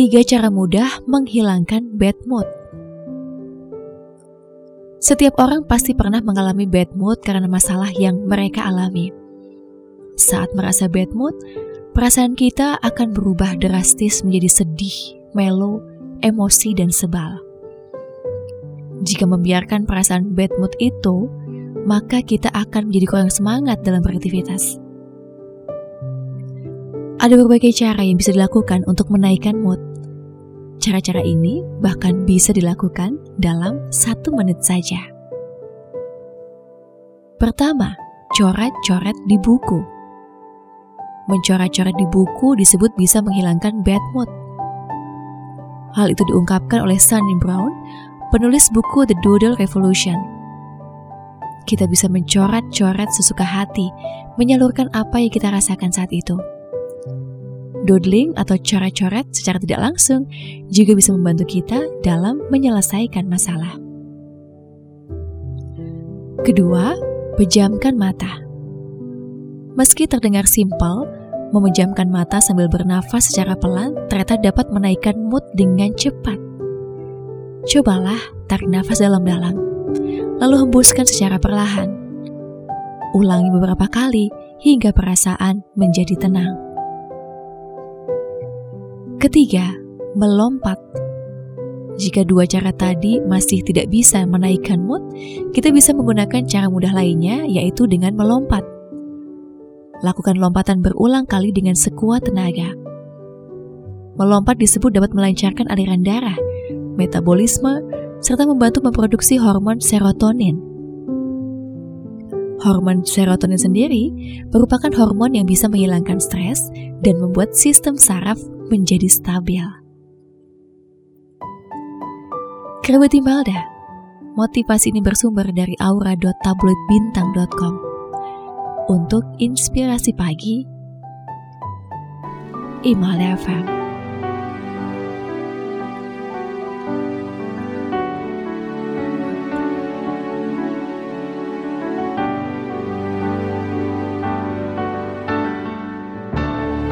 Tiga cara mudah menghilangkan bad mood. Setiap orang pasti pernah mengalami bad mood karena masalah yang mereka alami. Saat merasa bad mood, perasaan kita akan berubah drastis menjadi sedih, melo, emosi, dan sebal. Jika membiarkan perasaan bad mood itu, maka kita akan menjadi kurang semangat dalam beraktivitas. Ada berbagai cara yang bisa dilakukan untuk menaikkan mood. Cara-cara ini bahkan bisa dilakukan dalam satu menit saja. Pertama, coret-coret di buku. Mencoret-coret di buku disebut bisa menghilangkan bad mood. Hal itu diungkapkan oleh Sunny Brown, penulis buku The Doodle Revolution. Kita bisa mencoret-coret sesuka hati, menyalurkan apa yang kita rasakan saat itu. Doodling atau coret-coret secara tidak langsung juga bisa membantu kita dalam menyelesaikan masalah. Kedua, pejamkan mata. Meski terdengar simpel, memejamkan mata sambil bernafas secara pelan ternyata dapat menaikkan mood dengan cepat. Cobalah tarik nafas dalam-dalam, lalu hembuskan secara perlahan. Ulangi beberapa kali hingga perasaan menjadi tenang. Ketiga, melompat. Jika dua cara tadi masih tidak bisa menaikkan mood, kita bisa menggunakan cara mudah lainnya, yaitu dengan melompat. Lakukan lompatan berulang kali dengan sekuat tenaga. Melompat disebut dapat melancarkan aliran darah, metabolisme, serta membantu memproduksi hormon serotonin. Hormon serotonin sendiri merupakan hormon yang bisa menghilangkan stres dan membuat sistem saraf menjadi stabil. Kerabat Imelda, motivasi ini bersumber dari aura.tabloidbintang.com. Untuk inspirasi pagi, Imelda FM.